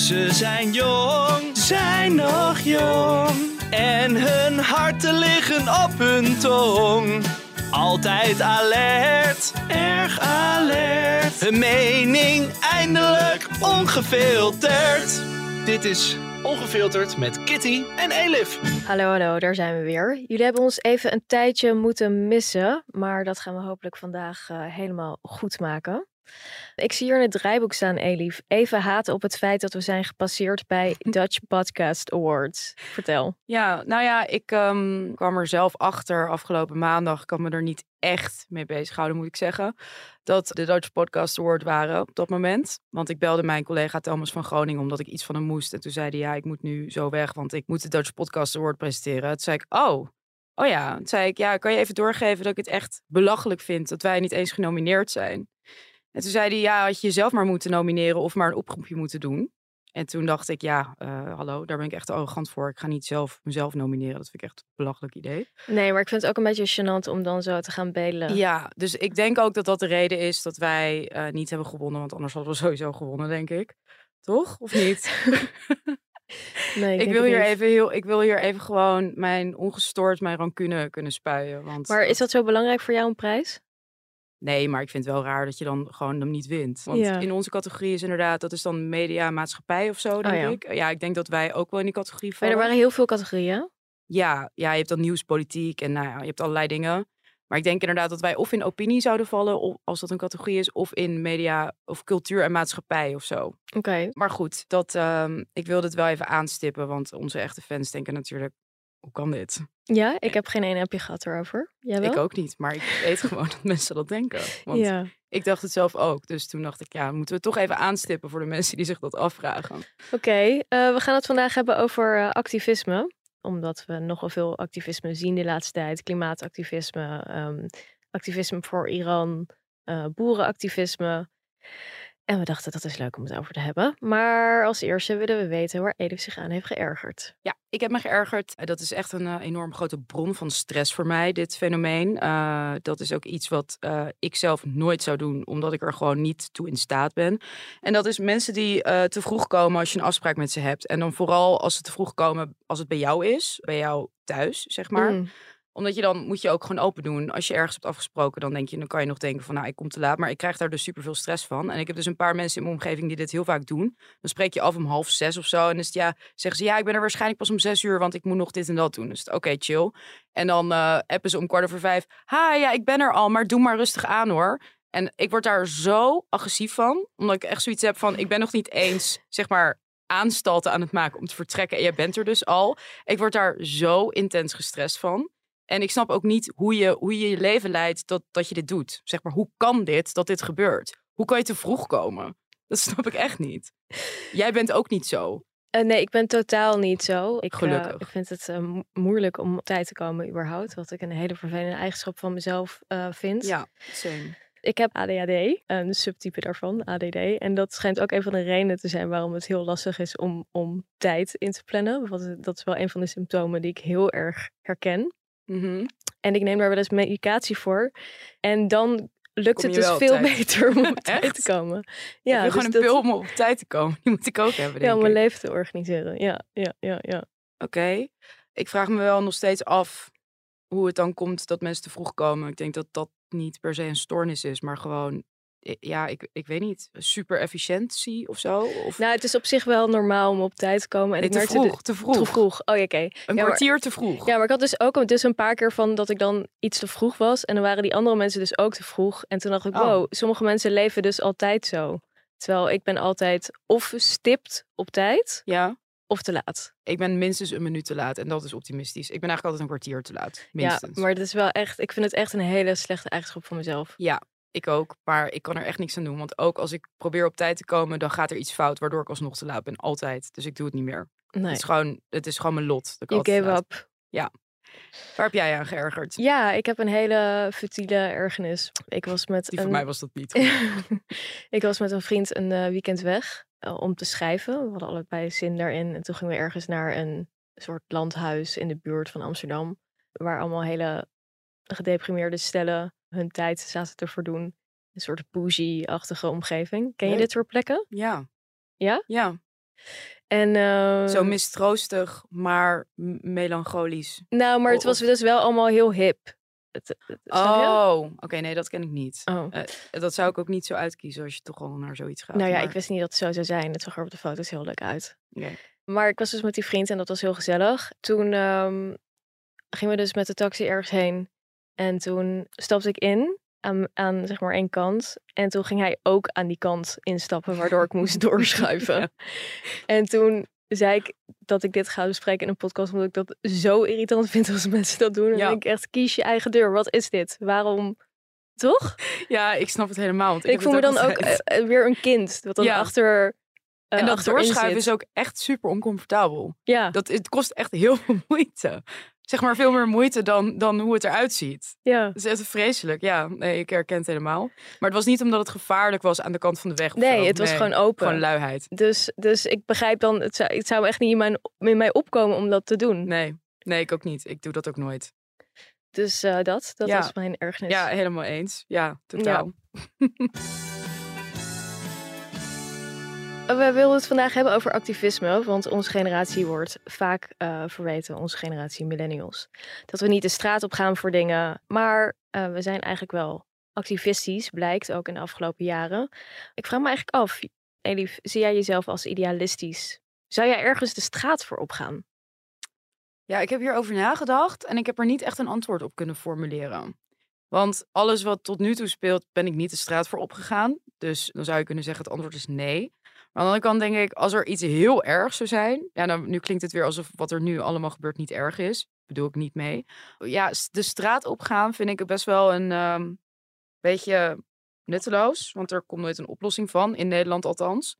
Ze zijn jong, zijn nog jong. En hun harten liggen op hun tong. Altijd alert, erg alert. Hun mening eindelijk ongefilterd. Dit is Ongefilterd met Kitty en Elif. Hallo, hallo, daar zijn we weer. Jullie hebben ons even een tijdje moeten missen, maar dat gaan we hopelijk vandaag uh, helemaal goed maken. Ik zie hier in het draaiboek staan, Elif. Even haten op het feit dat we zijn gepasseerd bij Dutch Podcast Awards. Vertel. Ja, nou ja, ik um, kwam er zelf achter afgelopen maandag. Ik kan me er niet echt mee bezighouden, moet ik zeggen. Dat de Dutch Podcast Award waren op dat moment. Want ik belde mijn collega Thomas van Groningen omdat ik iets van hem moest. En toen zei hij, ja, ik moet nu zo weg, want ik moet de Dutch Podcast Award presenteren. Toen zei ik, oh, oh ja. Toen zei ik, ja, kan je even doorgeven dat ik het echt belachelijk vind dat wij niet eens genomineerd zijn. En toen zei hij, ja, had je jezelf maar moeten nomineren of maar een oproepje moeten doen. En toen dacht ik, ja, uh, hallo, daar ben ik echt arrogant voor. Ik ga niet zelf mezelf nomineren. Dat vind ik echt een belachelijk idee. Nee, maar ik vind het ook een beetje gênant om dan zo te gaan belen. Ja, dus ik denk ook dat dat de reden is dat wij uh, niet hebben gewonnen. Want anders hadden we sowieso gewonnen, denk ik. Toch? Of niet? nee, ik, ik wil hier even heel, ik wil hier even gewoon mijn ongestoord, mijn rancune kunnen spuien. Want maar is dat zo belangrijk voor jou een prijs? Nee, maar ik vind het wel raar dat je dan gewoon hem niet wint. Want Ja. in onze categorie is inderdaad, dat is dan media, maatschappij of zo, denk Oh ja. ik. Ja, ik denk dat wij ook wel in die categorie Maar vallen. er waren heel veel categorieën. Ja, ja, je hebt dan nieuws, politiek en nou ja, je hebt allerlei dingen. Maar ik denk inderdaad dat wij of in opinie zouden vallen, of, als dat een categorie is, of in media of cultuur en maatschappij of zo. Oké. Maar goed, dat, ehm, ik wilde het wel even aanstippen, want onze echte fans denken natuurlijk, hoe kan dit? Ja, ik heb geen ene appje gehad erover. Jij wel? Ik ook niet, maar ik weet gewoon dat mensen dat denken. Want Ja. ik dacht het zelf ook. Dus toen dacht ik, ja, moeten we toch even aanstippen voor de mensen die zich dat afvragen. Oké, eh, we gaan het vandaag hebben over eh, activisme. Omdat we nogal veel activisme zien de laatste tijd. Klimaatactivisme, ehm, activisme voor Iran, eh, boerenactivisme. En we dachten dat is leuk om het over te hebben. Maar als eerste willen we weten waar Edith zich aan heeft geërgerd. Ja, ik heb me geërgerd. Eh, Dat is echt een eh, enorm grote bron van stress voor mij, dit fenomeen. Eh, dat is ook iets wat ik zelf nooit zou doen, omdat ik er gewoon niet toe in staat ben. En dat is mensen die te vroeg komen als je een afspraak met ze hebt. En dan vooral als ze te vroeg komen als het bij jou is, bij jou thuis, zeg maar. Mm. Omdat je dan moet je ook gewoon open doen. Als je ergens hebt afgesproken, dan denk je, dan kan je nog denken van, nou, ik kom te laat. Maar ik krijg daar dus super veel stress van. En ik heb dus een paar mensen in mijn omgeving die dit heel vaak doen. Dan spreek je af om half zes of zo. En is ja, zeggen ze, ja, ik ben er waarschijnlijk pas om zes uur, want ik moet nog dit en dat doen. Dus oké, chill. En dan eh appen ze om kwart over vijf. Ha, ja, ik ben er al, maar doe maar rustig aan hoor. En ik word daar zo agressief van. Omdat ik echt zoiets heb van, ik ben nog niet eens, zeg maar, aanstalten aan het maken om te vertrekken. En jij bent er dus al. Ik word daar zo intens gestrest van. En ik snap ook niet hoe je hoe je, je leven leidt dat, dat je dit doet. Zeg maar, hoe kan dit, dat dit gebeurt? Hoe kan je te vroeg komen? Dat snap ik echt niet. Jij bent ook niet zo. Eh, nee, ik ben totaal niet zo. Ik, eh, Gelukkig. ik vind het eh, mo- moeilijk om op tijd te komen überhaupt. Wat ik een hele vervelende eigenschap van mezelf vind. Ja, same. Ik heb ADHD, een subtype daarvan, ADD. En dat schijnt ook een van de redenen te zijn waarom het heel lastig is om, om tijd in te plannen. Want dat is wel een van de symptomen die ik heel erg herken. Mhm. En ik neem daar wel eens medicatie voor. En dan lukt het dus veel tijd? beter om op tijd te komen. Ja, Ja, dus gewoon een dat- pil om op tijd te komen. Die moet ik ook hebben, Ja, denk om mijn leven te organiseren. Ja, ja, ja, ja. Oké. Ik vraag me wel nog steeds af hoe het dan komt dat mensen te vroeg komen. Ik denk dat dat niet per se een stoornis is, maar gewoon, ja, ik, ik weet niet, super efficiëntie of zo. Of Nou, het is op zich wel normaal om op tijd te komen. En Nee, ik te de- vroeg, te vroeg. Te vroeg. Oh ja, oké. Een Ja, maar- kwartier te vroeg. Ja, maar ik had dus ook dus een paar keer van dat ik dan iets te vroeg was. En dan waren die andere mensen dus ook te vroeg. En toen dacht ik, Oh. wow, sommige mensen leven dus altijd zo. Terwijl ik ben altijd of stipt op tijd Ja, of te laat. ik ben minstens een minuut te laat en dat is optimistisch. Ik ben eigenlijk altijd een kwartier te laat, minstens. Ja, maar het is wel echt, ik vind het echt een hele slechte eigenschap van mezelf. Ja, Ik ook, maar ik kan er echt niks aan doen. Want ook als ik probeer op tijd te komen, dan gaat er iets fout, waardoor ik alsnog te laat ben. Altijd. Dus ik doe het niet meer. Nee, Het, is gewoon, het is gewoon mijn lot. dat ik gave up. Waar heb jij aan geërgerd? Ja, ik heb een hele futiele ergernis. Ik was met Die een... voor mij was dat niet. ik was met een vriend een eh, weekend weg eh, om te schrijven. We hadden allebei zin daarin. En toen gingen we ergens naar een soort landhuis in de buurt van Amsterdam. Waar allemaal hele gedeprimeerde stellen hun tijd zaten te verdoen. Een soort bougie-achtige omgeving. Ken je Leuk. dit soort plekken? Ja. Ja? Ja. En, Zo eh, mistroostig, maar melancholisch. Nou, maar het was dus wel allemaal heel hip. Het? Oh, oké, nee, dat ken ik niet. Oh. Eh, dat zou ik ook niet zo uitkiezen als je toch al naar zoiets gaat. Nou ja, maar- ik wist niet dat het zo zou zijn. Het zag er op de foto's heel leuk uit. Oké. Maar ik was dus met die vriend en dat was heel gezellig. Toen ehm, gingen we dus met de taxi ergens heen. En toen stapte ik in aan, aan zeg maar één kant. En toen ging hij ook aan die kant instappen, waardoor ik moest doorschuiven. Ja. En toen zei ik dat ik dit ga bespreken in een podcast, omdat ik dat zo irritant vind als mensen dat doen. En Ja. denk ik echt, kies je eigen deur. Wat is dit? Waarom? Toch? Ja, ik snap het helemaal. Want Ik, voel me dan ook altijd. eh, eh, weer een kind. Dat dan Ja. achter. eh, en dat doorschuiven is ook echt super oncomfortabel. Ja, Dat, het kost echt heel veel moeite. Zeg maar veel meer moeite dan, dan hoe het eruit ziet. ja. Dat is echt vreselijk. Ja, nee, ik herken het helemaal. Maar het was niet omdat het gevaarlijk was aan de kant van de weg. of Nee, het was gewoon open. Gewoon luiheid. Dus, dus ik begrijp dan, het zou, het zou echt niet in, mijn, in mij opkomen om dat te doen. Nee, nee, ik ook niet. Ik doe dat ook nooit. Dus eh, dat, dat Ja. was mijn ergernis. Ja, helemaal eens. Ja, totaal. We wilden het vandaag hebben over activisme, want onze generatie wordt vaak eh, verweten, onze generatie millennials, dat we niet de straat op gaan voor dingen, maar eh, we zijn eigenlijk wel activistisch, blijkt ook in de afgelopen jaren. Ik vraag me eigenlijk af, Elif, zie jij jezelf als idealistisch? Zou jij ergens de straat voor opgaan? Ja, ik heb hierover nagedacht en ik heb er niet echt een antwoord op kunnen formuleren. Want alles wat tot nu toe speelt, ben ik niet de straat voor opgegaan. Dus dan zou je kunnen zeggen, het antwoord is nee. Maar aan de andere kant denk ik, als er iets heel erg zou zijn... Ja, nou, nu klinkt het weer alsof wat er nu allemaal gebeurt niet erg is. Bedoel ik niet mee. Ja, de straat opgaan vind ik best wel een ehm, beetje nutteloos. Want er komt nooit een oplossing van, in Nederland althans.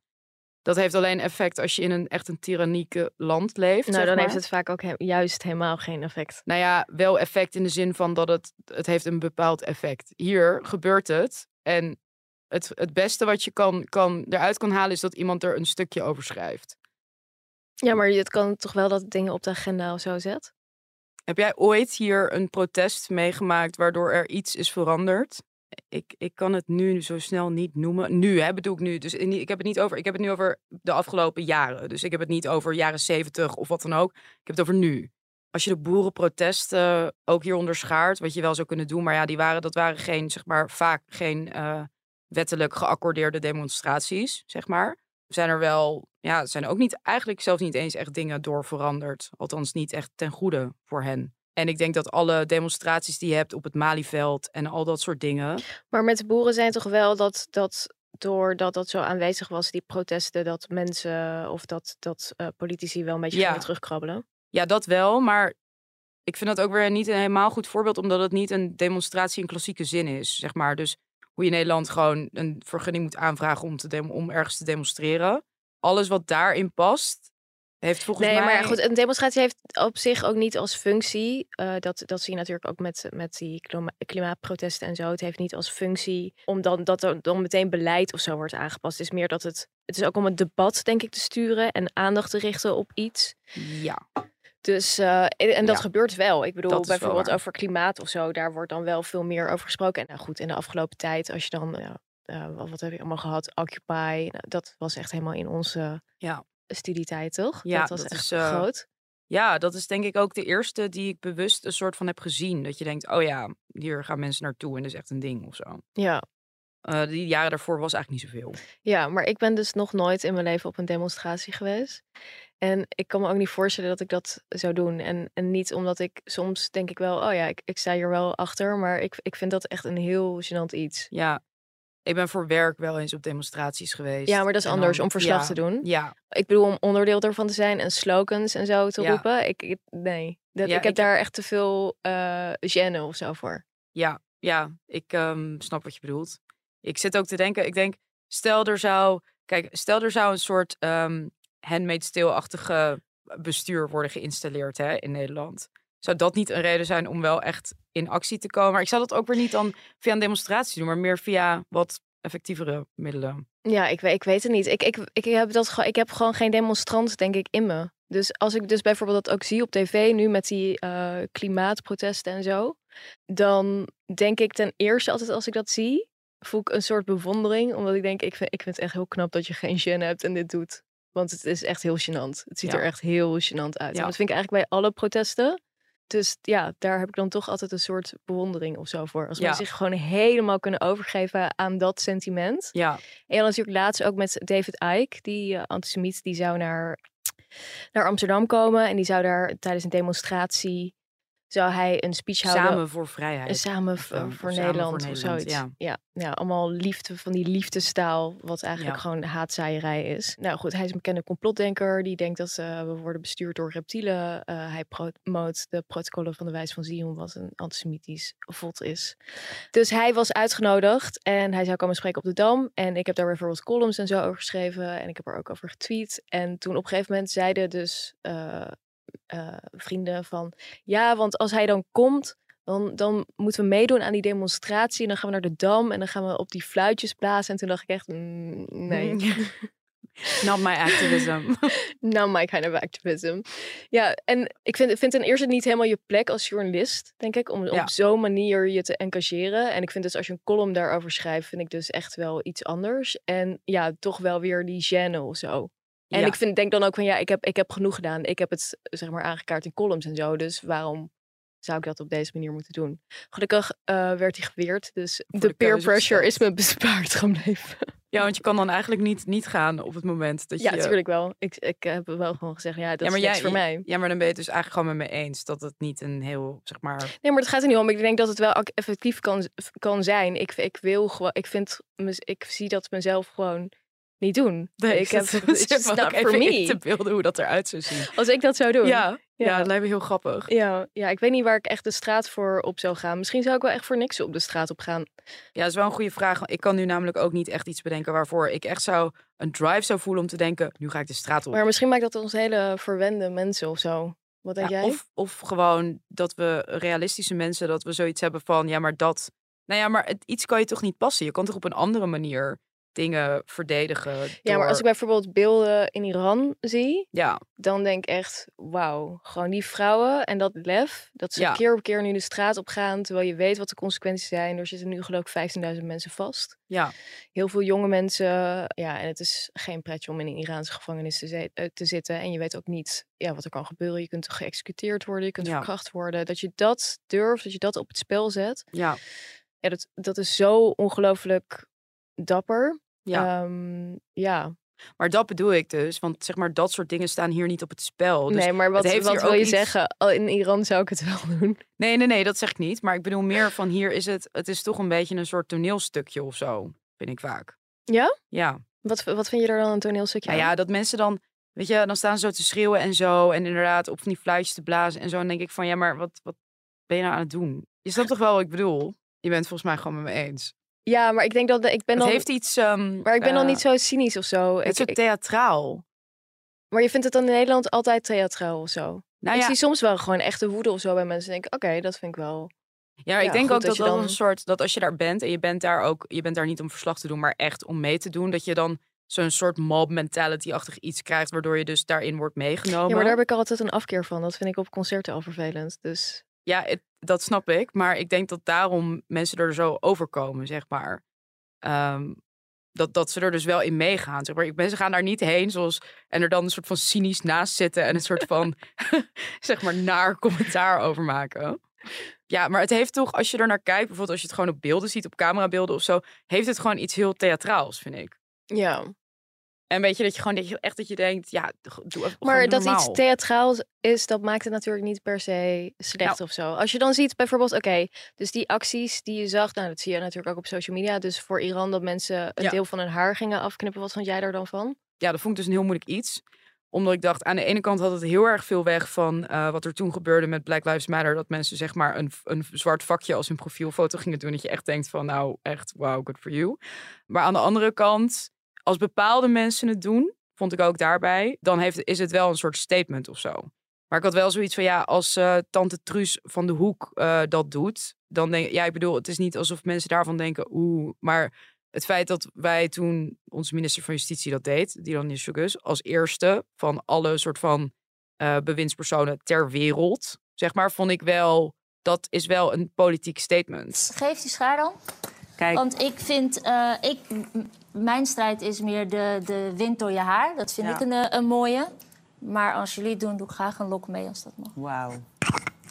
Dat heeft alleen effect als je in een echt een tyrannieke land leeft. Nou, zeg dan maar. heeft het vaak ook he- juist helemaal geen effect. Nou ja, wel effect in de zin van dat het, het heeft een bepaald effect. Hier gebeurt het. En het, het beste wat je kan, kan, eruit kan halen is dat iemand er een stukje over schrijft. Ja, maar het kan toch wel dat het dingen op de agenda of zo zet? Heb jij ooit hier een protest meegemaakt waardoor er iets is veranderd? Ik, ik kan het nu zo snel niet noemen. Nu, hè, bedoel ik nu. Dus in- ik heb het niet over. Ik heb het nu over de afgelopen jaren. Dus ik heb het niet over jaren zeventig of wat dan ook. Ik heb het over nu. Als je de boerenprotesten ook hier onderschaart, wat je wel zou kunnen doen, maar ja, die waren, dat waren geen, zeg maar, vaak geen eh, wettelijk geaccordeerde demonstraties, zeg maar. Zijn er wel, ja, er zijn ook niet, eigenlijk zelfs niet eens echt dingen door veranderd. Althans, niet echt ten goede voor hen. En ik denk dat alle demonstraties die je hebt op het Malieveld en al dat soort dingen. Maar met de boeren zijn toch wel dat, dat doordat dat zo aanwezig was, die protesten, dat mensen of dat, dat eh, politici wel een beetje Ja. terugkrabbelen. Ja, dat wel, maar ik vind dat ook weer niet een helemaal goed voorbeeld, omdat het niet een demonstratie in klassieke zin is, zeg maar. Dus hoe je in Nederland gewoon een vergunning moet aanvragen om, te om ergens te demonstreren. Alles wat daarin past, heeft volgens Nee, mij... maar goed, een demonstratie heeft op zich ook niet als functie, eh, dat, dat zie je natuurlijk ook met, met die klima- klimaatprotesten en zo. Het heeft niet als functie om dan, dat er dan meteen beleid of zo wordt aangepast. Het is meer dat het, het is ook om het debat denk ik te sturen en aandacht te richten op iets. Ja, Dus, eh, en, dat Ja. gebeurt wel. Ik bedoel, bijvoorbeeld over klimaat of zo, daar wordt dan wel veel meer over gesproken. En nou goed, in de afgelopen tijd, als je dan, eh, wat, wat heb je allemaal gehad? Occupy, nou, dat was echt helemaal in onze Ja. studietijd, toch? Ja, dat was dat echt is, eh, groot. ja, dat is denk ik ook de eerste die ik bewust een soort van heb gezien. Dat je denkt, oh ja, hier gaan mensen naartoe en dat is echt een ding of zo. Ja. Die jaren daarvoor was eigenlijk niet zoveel. ja, maar ik ben dus nog nooit in mijn leven op een demonstratie geweest. En ik kan me ook niet voorstellen dat ik dat zou doen. En, en niet omdat ik soms denk ik wel, oh ja, ik, ik sta hier wel achter. Maar ik, ik vind dat echt een heel gênant iets. Ja, ik ben voor werk wel eens op demonstraties geweest. Ja, maar dat is En anders dan- om verslag ja, te doen. Ja, Ik bedoel, om onderdeel ervan te zijn en slogans en zo te Ja. roepen. Ik, ik- nee, dat, Ja, ik heb ik- daar echt te veel eh gêne of zo voor. ja. ja, ik ehm, snap wat je bedoelt. Ik zit ook te denken, ik denk, stel er zou, kijk, stel er zou een soort ehm handmade stilachtige bestuur worden geïnstalleerd hè, in Nederland. Zou dat niet een reden zijn om wel echt in actie te komen? Ik zou dat ook weer niet dan via een demonstratie doen, maar meer via wat effectievere middelen. Ja, ik, weet- ik weet het niet. Ik, ik, ik, heb dat, ik heb gewoon geen demonstrant, denk ik, in me. Dus als ik dus bijvoorbeeld dat ook zie op tv nu met die eh, klimaatprotesten en zo, dan denk ik ten eerste altijd als ik dat zie, voel ik een soort bewondering. Omdat ik denk, ik vind, ik vind het echt heel knap dat je geen gêne hebt en dit doet. Want het is echt heel gênant. Het ziet Ja. er echt heel gênant uit. Ja. En dat vind ik eigenlijk bij alle protesten. Dus ja, daar heb ik dan toch altijd een soort bewondering of zo voor. Als Ja. mensen zich gewoon helemaal kunnen overgeven aan dat sentiment. Ja, En had natuurlijk laatst ook met David Icke, die eh, antisemiet, die zou naar, naar Amsterdam komen. En die zou daar tijdens een demonstratie, zou hij een speech houden. samen voor vrijheid. Eh, Samen voor Nederland of zoiets. ja. Ja. Ja, allemaal liefde van die liefdestaal, wat eigenlijk Ja. gewoon haatzaaierij is. Nou goed, hij is een bekende complotdenker. Die denkt dat eh, we worden bestuurd door reptielen. Eh, hij promoot de protocollen van de wijs van Zion, wat een antisemitisch vod is. Dus hij was uitgenodigd en hij zou komen spreken op de Dam. En ik heb daar bijvoorbeeld columns en zo over geschreven. En ik heb er ook over getweet. En toen op een gegeven moment zeiden dus eh, eh, vrienden van... Ja, want als hij dan komt, dan, dan moeten we meedoen aan die demonstratie. En dan gaan we naar de Dam en dan gaan we op die fluitjes blazen. En toen dacht ik echt, mm, nee. Not my activism. Not my kind of activism. Ja, en ik vind, vind ten eerste niet helemaal je plek als journalist, denk ik, om Ja. op zo'n manier je te engageren. En ik vind dus als je een column daarover schrijft, vind ik dus echt wel iets anders. En ja, toch wel weer die gêne of zo. En Ja. ik vind, denk dan ook van ja, ik heb, ik heb genoeg gedaan. Ik heb het zeg maar aangekaart in columns en zo. Dus waarom zou ik dat op deze manier moeten doen? Gelukkig eh, werd hij geweerd. Dus de, de peer pressure is me bespaard gebleven. Ja, want je kan dan eigenlijk niet, niet gaan op het moment dat Ja, je... natuurlijk wel. Ik, ik heb wel gewoon gezegd, ja, dat Ja, maar is jij- voor mij. Ja, maar dan ben je het dus eigenlijk gewoon met me eens dat het niet een heel, zeg maar... Nee, maar het gaat er niet om. Ik denk dat het wel effectief kan, kan zijn. Ik, ik wil gewoon, ik vind, ik zie dat mezelf gewoon niet doen. ik heb, het me not ook for even in te me. beelden hoe dat eruit zou zien. Als ik dat zou doen. Ja, ja. Ja. dat lijkt me heel grappig. Ja, ja, ik weet niet waar ik echt de straat voor op zou gaan. Misschien zou ik wel echt voor niks op de straat op gaan. Ja, dat is wel een goede vraag. Ik kan nu namelijk ook niet echt iets bedenken waarvoor ik echt zou een drive zou voelen om te denken, nu ga ik de straat op. Maar misschien maakt dat ons hele verwende mensen of zo. Wat denk Ja, jij? of, of gewoon dat we realistische mensen, dat we zoiets hebben van, ja, maar dat... Nou ja, maar het, iets kan je toch niet passen? Je kan toch op een andere manier dingen verdedigen? Ja, maar als ik bijvoorbeeld beelden in Iran zie, Ja, dan denk ik echt, wauw, gewoon die vrouwen en dat lef, dat ze Ja. keer op keer nu de straat op gaan, terwijl je weet wat de consequenties zijn. Er zitten nu geloof ik 15.000 mensen vast. ja, Heel veel jonge mensen, ja, en het is geen pretje om in een Iraanse gevangenis te, eh, te zitten. En je weet ook niet ja, wat er kan gebeuren. Je kunt geëxecuteerd worden, je kunt Ja. verkracht worden. Dat je dat durft, dat je dat op het spel zet, ja, ja, dat, dat is zo ongelooflijk dapper. ja. Ehm, ja. Maar dat bedoel ik dus, want zeg maar, dat soort dingen staan hier niet op het spel. Dus nee, maar wat, heeft wat hier wil je iets- zeggen? Oh, in Iran zou ik het wel doen. Nee, nee, nee, dat zeg ik niet. Maar ik bedoel meer van hier is het, het is toch een beetje een soort toneelstukje of zo, vind ik vaak. Ja? Ja. Wat, wat vind je er dan een toneelstukje Nou aan? ja, dat mensen dan, weet je, dan staan ze zo te schreeuwen en zo. En inderdaad op van die fluitjes te blazen en zo. En dan denk ik van, ja, maar wat, wat ben je nou aan het doen? Je snapt toch wel wat ik bedoel? Je bent volgens mij gewoon met me eens. Ja, maar ik denk dat ik ben het dan. heeft iets... ehm, maar ik ben dan eh, niet zo cynisch of zo. Het Ik, is ook ik- theatraal. maar je vindt het dan in Nederland altijd theatraal of zo? Nou ik ja, zie soms wel gewoon echte woede of zo bij mensen. Denk, oké, dat vind ik wel. Ja, ik denk ook dat dat dan- een soort dat als je daar bent en je bent daar ook, je bent daar niet om verslag te doen, maar echt om mee te doen, dat je dan zo'n soort mob mentality-achtig iets krijgt, waardoor je dus daarin wordt meegenomen. Ja, maar daar heb ik altijd een afkeer van. Dat vind ik op concerten al vervelend. Dus Ja, het- dat snap ik, maar ik denk dat daarom mensen er zo overkomen, zeg maar. Ehm, dat, dat ze er dus wel in meegaan. Zeg maar. Mensen gaan daar niet heen zoals, en er dan een soort van cynisch naast zitten en een soort van, zeg maar, naar commentaar over maken. Ja, maar het heeft toch, als je er naar kijkt, bijvoorbeeld als je het gewoon op beelden ziet, op camerabeelden of zo, heeft het gewoon iets heel theatraals, vind ik. ja. En weet je dat je gewoon dat je, echt dat je denkt, ja, doe even Maar dat normaal. iets theatraals is, dat maakt het natuurlijk niet per se slecht Nou. of zo. Als je dan ziet bijvoorbeeld, oké, dus die acties die je zag, nou dat zie je natuurlijk ook op social media. Dus voor Iran dat mensen een Ja. deel van hun haar gingen afknippen. Wat vond jij daar dan van? Ja, dat vond ik dus een heel moeilijk iets. Omdat ik dacht, aan de ene kant had het heel erg veel weg van eh, wat er toen gebeurde met Black Lives Matter. Dat mensen zeg maar een, een zwart vakje als hun profielfoto gingen doen. Dat je echt denkt van nou echt, wow, good for you. Maar aan de andere kant, als bepaalde mensen het doen, vond ik ook daarbij, dan heeft, is het wel een soort statement of zo. Maar ik had wel zoiets van, ja, als eh, tante Truus van de Hoek eh, dat doet, dan denk ik, ja, ik bedoel, het is niet alsof mensen daarvan denken, oeh, maar het feit dat wij toen, onze minister van Justitie dat deed, die dan is Shogus, als eerste van alle soort van uh, bewindspersonen ter wereld, zeg maar, vond ik wel, dat is wel een politiek statement. Geef die schaar dan. Kijk. Want ik vind, ik, mijn strijd is meer de, de wind door je haar. Dat vind ik een, een mooie. Maar als jullie het doen, doe ik graag een lok mee als dat mag. Wauw.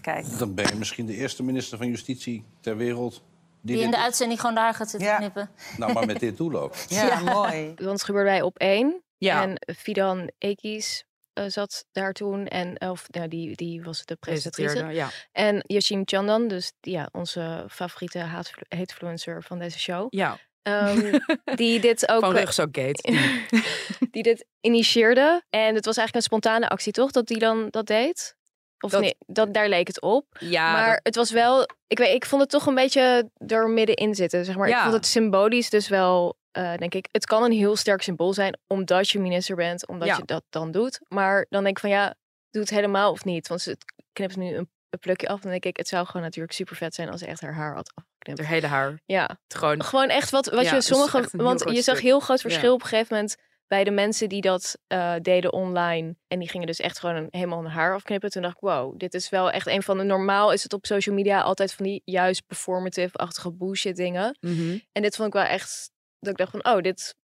Kijk. Dan ben je misschien de eerste minister van Justitie ter wereld... Die, die in de uitzending gewoon daar gaat zitten ja. knippen. Nou, maar met dit doel Ja, ja, mooi. Want het gebeurde bij op één. Ja. En Fidan Ekis uh, zat daar toen. En, of nou, die, die was de presentatrice. Ja. En Yashim Chandan, dus ja, onze favoriete haatfluencer van deze show. Ja. Um, die dit ook. Van Rugzakgate. die dit initieerde. En het was eigenlijk een spontane actie, toch? Dat die dan dat deed? Of dat, nee, dat, daar leek het op. Ja, maar dat... het was wel. Ik, weet, ik vond het toch een beetje er middenin zitten. Zeg maar. Ja. Ik vond het symbolisch dus wel. Uh, denk ik, het kan een heel sterk symbool zijn omdat je minister bent, omdat Ja. je dat dan doet. Maar dan denk ik van ja, doe het helemaal of niet. Want ze knipt nu een, een plukje af. Dan denk ik, het zou gewoon natuurlijk super vet zijn als ze echt haar haar had afgeknipt. haar hele haar. Ja, Het gewoon. gewoon echt wat, wat Ja, je sommige. Want je zag heel groot verschil Ja. op een gegeven moment bij de mensen die dat eh, deden online. En die gingen dus echt gewoon een, helemaal hun haar afknippen. Toen dacht ik, wow, dit is wel echt een van de... Normaal is het op social media altijd van die juist performative-achtige bullshit dingen. Mhm. En dit vond ik wel echt... Dat ik dacht van, oh, dit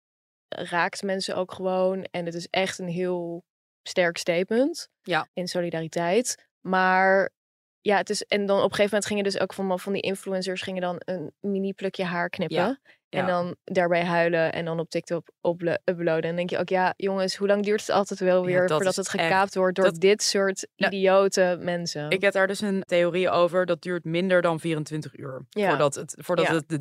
raakt mensen ook gewoon. En het is echt een heel sterk statement. Ja. In solidariteit. Maar ja, het is... En dan op een gegeven moment gingen dus ook van, van die influencers... gingen dan een mini plukje haar knippen. Ja. En dan daarbij huilen en dan op TikTok uplo- uploaden. En dan denk je ook, ja, jongens, hoe lang duurt het altijd wel weer dat voordat het gekaapt wordt door dat- dit soort Nou, idiote mensen? Ik heb daar dus een theorie over. Dat duurt minder dan 24 uur. Voordat, het, voordat het de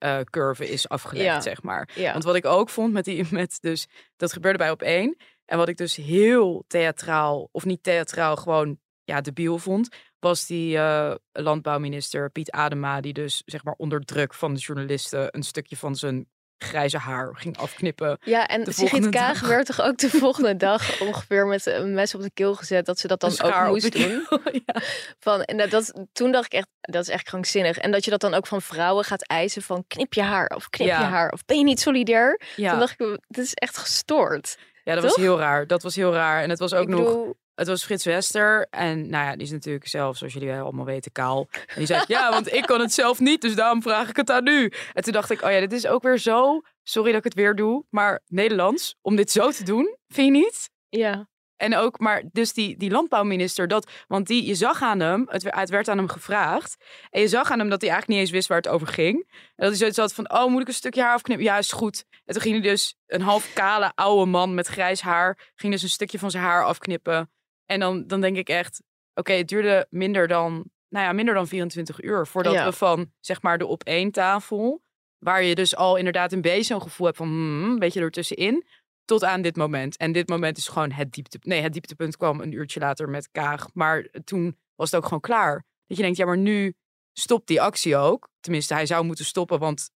debiliteitscurve is afgelegd, Ja. zeg maar. ja. Want wat ik ook vond met die, met dus, dat gebeurde bij op één. En wat ik dus heel theatraal, of niet theatraal, gewoon ja, debiel vond, was die eh, landbouwminister Piet Adema, die dus zeg maar onder druk van de journalisten een stukje van zijn grijze haar ging afknippen. ja, en Sigrid Kaag dag. werd toch ook de volgende dag ongeveer met een mes op de keel gezet dat ze dat dan ook moest doen. ja. Van, en dat, dat, toen dacht ik echt, dat is echt krankzinnig. En dat je dat dan ook van vrouwen gaat eisen van knip je haar of knip Ja. je haar of ben je niet solidair? Ja. Toen dacht ik, dit is echt gestoord. ja, dat toch? was heel raar. Dat was heel raar. En het was ook ik nog bedoel, Het was Frits Wester. En nou ja, die is natuurlijk zelf, zoals jullie allemaal weten, kaal. En die zei, ja, want ik kan het zelf niet, dus daarom vraag ik het aan u. En toen dacht ik, oh ja, dit is ook weer zo... Sorry dat ik het weer doe, maar Nederlands, om dit zo te doen, vind je niet? ja. En ook, maar dus die, die landbouwminister, dat, want die, je zag aan hem, het, werd- het werd aan hem gevraagd. En je zag aan hem dat hij eigenlijk niet eens wist waar het over ging. En dat hij zoiets had van, oh, moet ik een stukje haar afknippen? Ja, is goed. En toen ging hij dus, een half kale oude man met grijs haar, ging dus een stukje van zijn haar afknippen. En dan, dan denk ik echt, oké, het duurde minder dan, nou ja, minder dan 24 uur voordat Ja. we van, zeg maar, de op één tafel, waar je dus al inderdaad een beetje zo'n gevoel hebt van, hmm, een beetje ertussenin, tot aan dit moment. En dit moment is gewoon het diepte. Nee, het dieptepunt kwam een uurtje later met Kaag. Maar toen was het ook gewoon klaar. Dat je denkt, ja, maar nu stopt die actie ook. Tenminste, hij zou moeten stoppen, want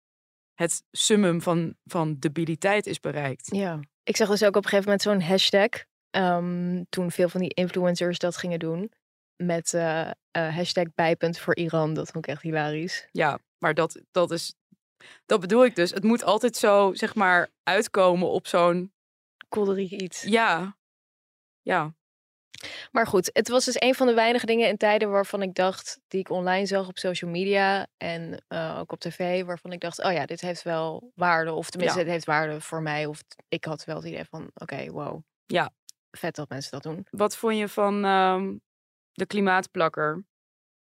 het summum van, van debiliteit is bereikt. Ja, ik zag dus ook op een gegeven moment zo'n hashtag. Ehm, toen veel van die influencers dat gingen doen. Met eh, hashtag bijpunt voor Iran. Dat vond ik echt hilarisch. Ja, maar dat, dat is. Dat bedoel ik dus. Het moet altijd zo, zeg maar, uitkomen op zo'n. Kolderiek iets. Ja. Ja. Maar goed, het was dus een van de weinige dingen in tijden waarvan ik dacht, die ik online zag op social media en eh, ook op tv, waarvan ik dacht, oh ja, dit heeft wel waarde. Of tenminste, Ja. het heeft waarde voor mij. Of ik had wel het idee van, oké, wow. Ja. Vet dat mensen dat doen. Wat vond je van ehm, de klimaatplakker?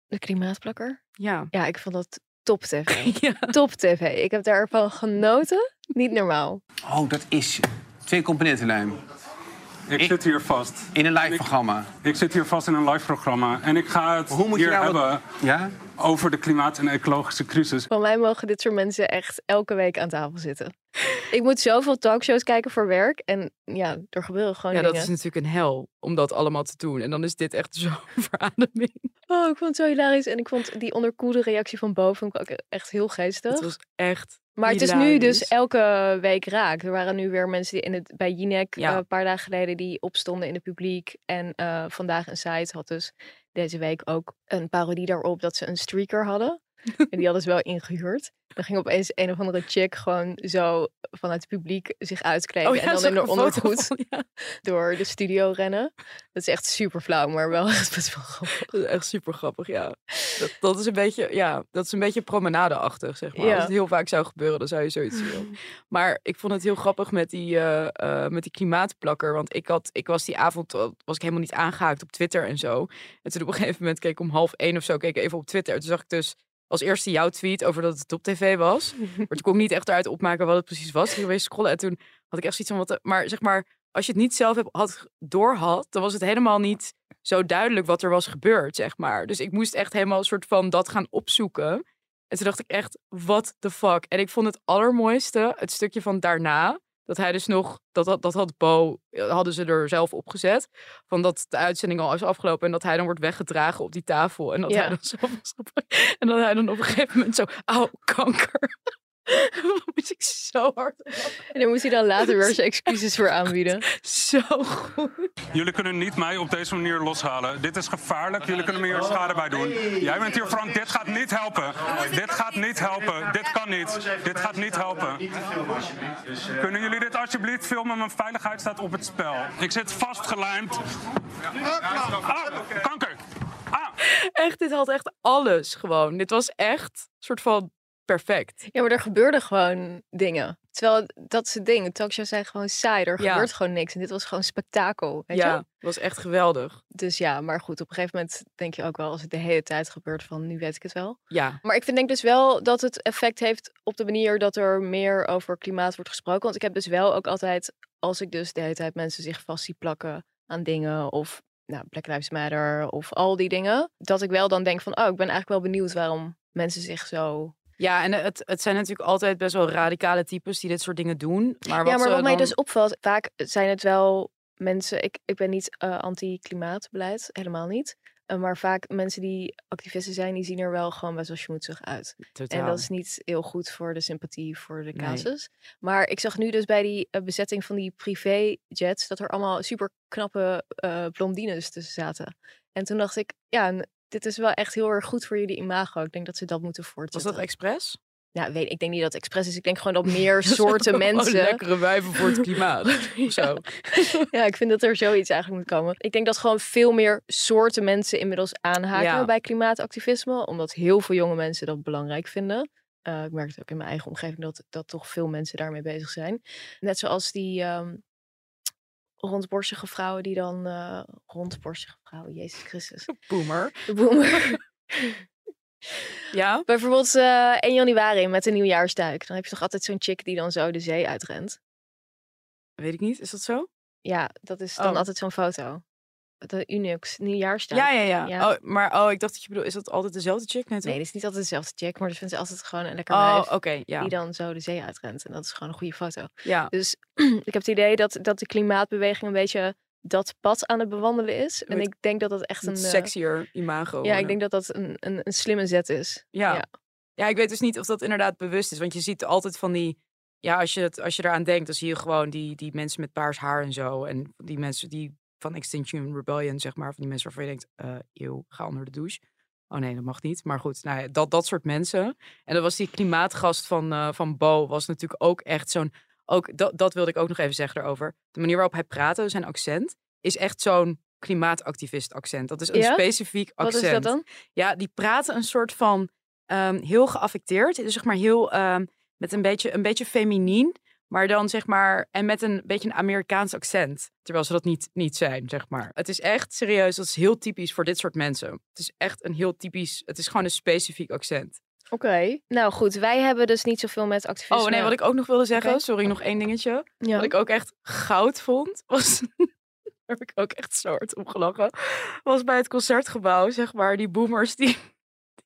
De klimaatplakker? Ja. Ja, ik vond dat top tv. ja. top tv. Ik heb daarvan genoten. Niet normaal. Oh, dat is twee componentenlijm. Ik Ik- zit hier vast. In een live programma. Ik zit hier vast in een live programma. En ik ga het Hoe moet je hier nou wat- hebben Ja? over de klimaat- en ecologische crisis. Van mij mogen dit soort mensen echt elke week aan tafel zitten. Ik moet zoveel talkshows kijken voor werk. En ja, er gebeuren gewoon Ja, dingen. dat is natuurlijk een hel om dat allemaal te doen. En dan is dit echt zo'n verademing. Oh, ik vond het zo hilarisch. En ik vond die onderkoelde reactie van Bo vond ik ook echt heel geestig. Het was echt Maar het is nu dus elke week raak. Er waren nu weer mensen die in het, bij Jinek Ja. eh, een paar dagen geleden die opstonden in het publiek. En eh, vandaag een site had dus deze week ook een parodie daarop dat ze een streaker hadden. En die hadden ze wel ingehuurd. Dan ging opeens een of andere chick gewoon zo vanuit het publiek zich uitkleden. Oh ja, en dan in haar ondergoed van, ja. door de studio rennen. Dat is echt super flauw, maar wel echt best wel grappig. Dat is echt super grappig, ja. Dat, dat is een beetje, ja, dat is een beetje promenadeachtig, zeg maar. Ja. Als het heel vaak zou gebeuren, dan zou je zoiets zien. Maar ik vond het heel grappig met die, eh, eh, met die klimaatplakker. Want ik, had, ik was die avond eh, was ik helemaal niet aangehaakt op Twitter en zo. En toen op een gegeven moment keek ik om half één of zo keek ik even op Twitter. En toen zag ik dus als eerste jouw tweet over dat het op tv was. Maar toen kon ik niet echt eruit opmaken wat het precies was. Ik ging weer scrollen en toen had ik echt zoiets van... Wat, maar zeg maar, als je het niet zelf had doorhad... dan was het helemaal niet zo duidelijk wat er was gebeurd, zeg maar. Dus ik moest echt helemaal een soort van dat gaan opzoeken. En toen dacht ik echt, what the fuck? En ik vond het allermooiste het stukje van daarna... Dat hij dus nog, dat, dat, dat had Bo, eh, hadden ze er zelf opgezet. Van dat de uitzending al is afgelopen en dat hij dan wordt weggedragen op die tafel. En dat Ja. hij dan zo En dat hij dan op een gegeven moment zo, auw, kanker. Moest ik zo hard. En dan moest hij dan later weer zijn excuses voor aanbieden. Zo goed. Jullie kunnen niet mij op deze manier loshalen. Dit is gevaarlijk. Jullie kunnen me hier schade bij doen. Jij bent hier Frank. Dit gaat niet helpen. Dit gaat niet helpen. Dit kan niet. Dit gaat niet helpen. Kunnen jullie dit alsjeblieft filmen? Mijn veiligheid staat op het spel. Ik zit vastgelijmd. Ah, kanker. Ah. Echt, dit had echt alles gewoon. Dit was echt een soort van perfect. Ja, maar er gebeurden gewoon dingen. Terwijl dat is het ding. Talkshows zijn gewoon saai. Er Ja. gebeurt gewoon niks. En dit was gewoon spektakel. Weet ja, je? het was echt geweldig. Dus ja, maar goed. Op een gegeven moment denk je ook wel, als het de hele tijd gebeurt, van nu weet ik het wel. Ja, Maar ik vind denk dus wel dat het effect heeft op de manier dat er meer over klimaat wordt gesproken. Want ik heb dus wel ook altijd, als ik dus de hele tijd mensen zich vast zie plakken aan dingen of nou, Black Lives Matter of al die dingen, dat ik wel dan denk van, oh, ik ben eigenlijk wel benieuwd waarom mensen zich zo ja en het, het zijn natuurlijk altijd best wel radicale types die dit soort dingen doen. Maar wat ja, maar wat mij dus opvalt, vaak zijn het wel mensen. Ik, ik ben niet eh, anti-klimaatbeleid, helemaal niet. Eh, maar vaak mensen die activisten zijn, die zien er wel gewoon best wel schmoedzig uit. Totaal. En dat is niet heel goed voor de sympathie voor de Nee. casus. Maar ik zag nu dus bij die eh, bezetting van die privéjets dat er allemaal super knappe blondines tussen zaten. En toen dacht ik, ja, dit is wel echt heel erg goed voor jullie imago. Ik denk dat ze dat moeten Was voortzetten. dat expres? Nou, weet, ik denk niet dat het expres is. Ik denk gewoon dat meer soorten mensen. lekkere wijven voor het klimaat. of zo. Ja, ik vind dat er zoiets eigenlijk moet komen. Ik denk dat gewoon veel meer soorten mensen inmiddels aanhaken Ja. bij klimaatactivisme. Omdat heel veel jonge mensen dat belangrijk vinden. Eh, ik merk het ook in mijn eigen omgeving dat, dat toch veel mensen daarmee bezig zijn. Net zoals die ehm rondborstige vrouwen die dan... eh rondborstige vrouwen, Jezus Christus. Boomer. De boomer. Ja? Bijvoorbeeld eh 1 januari met een nieuwjaarsduik. Dan heb je toch altijd zo'n chick die dan zo de zee uitrent. Weet ik niet. Is dat zo? Ja, dat is dan Oh. altijd zo'n foto. De Unix, nieuwjaarsduik. Ja, ja, ja. Ja. Oh, maar oh, ik dacht dat je bedoel, is dat altijd dezelfde chick? Nee, toch? Nee, dat is niet altijd dezelfde chick, maar dat vindt ze altijd gewoon een lekker Oh, oké, ja. die dan zo de zee uitrent. En dat is gewoon een goede foto. Ja. Dus ik heb het idee dat, dat de klimaatbeweging een beetje dat pad aan het bewandelen is. En ik denk dat dat echt een... Eh, sexier imago. ja, ik denk dat dat een, een, een slimme zet is. Ja. Ja. ja. ik weet dus niet of dat inderdaad bewust is. Want je ziet altijd van die... Ja, als je, het, als je eraan denkt, dan zie je gewoon die, die mensen met paars haar en zo. En die mensen die van Extinction Rebellion, zeg maar. Van die mensen waarvan je denkt, eh eeuw, ga onder de douche. Oh nee, dat mag niet. Maar goed, nou ja, dat, dat soort mensen. En dan was die klimaatgast van, eh, van Bo, was natuurlijk ook echt zo'n... Ook, dat, dat wilde ik ook nog even zeggen erover. De manier waarop hij praatte, zijn accent, is echt zo'n klimaatactivist accent. Dat is een Ja? specifiek Wat accent. is dat dan? Ja, die praten een soort van ehm, heel geaffecteerd. Dus zeg maar heel ehm, met een beetje, een beetje feminien. Maar dan zeg maar, en met een beetje een Amerikaans accent. Terwijl ze dat niet, niet zijn, zeg maar. Het is echt serieus, dat is heel typisch voor dit soort mensen. Het is echt een heel typisch, het is gewoon een specifiek accent. Oké. Nou goed, wij hebben dus niet zoveel met activisme. Oh nee, wat ik ook nog wilde zeggen, sorry, nog één dingetje. Ja. Wat ik ook echt goud vond, was. Daar heb ik ook echt zo hard om gelachen. Was bij het concertgebouw, zeg maar, die boomers die.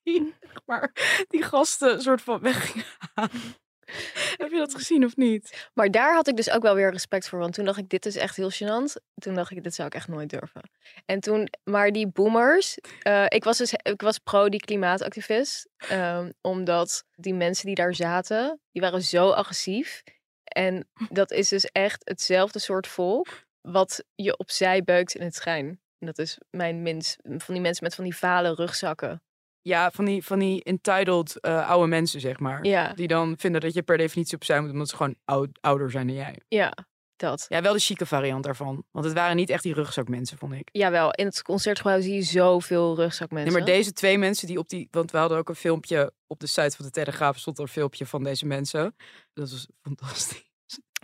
die zeg maar, die gasten soort van weg gingen halen. Heb je dat gezien of niet? Maar daar had ik dus ook wel weer respect voor. Want toen dacht ik, dit is echt heel gênant. Toen dacht ik, dit zou ik echt nooit durven. En toen, maar die boomers. eh, ik was dus ik was pro die klimaatactivist. ehm, omdat die mensen die daar zaten, die waren zo agressief. En dat is dus echt hetzelfde soort volk. Wat je opzij beukt in het schijn. Dat is mijn minst. Van die mensen met van die vale rugzakken. Ja, van die, van die entitled eh, oude mensen, zeg maar. Ja. Die dan vinden dat je per definitie opzij moet, omdat ze gewoon oud, ouder zijn dan jij. Ja, dat. Ja, wel de chique variant daarvan. Want het waren niet echt die rugzakmensen, vond ik. Jawel, in het concertgebouw zie je zoveel rugzakmensen. Nee, maar deze twee mensen die op die... Want we hadden ook een filmpje op de site van de Telegraaf... stond er een filmpje van deze mensen. Dat was fantastisch.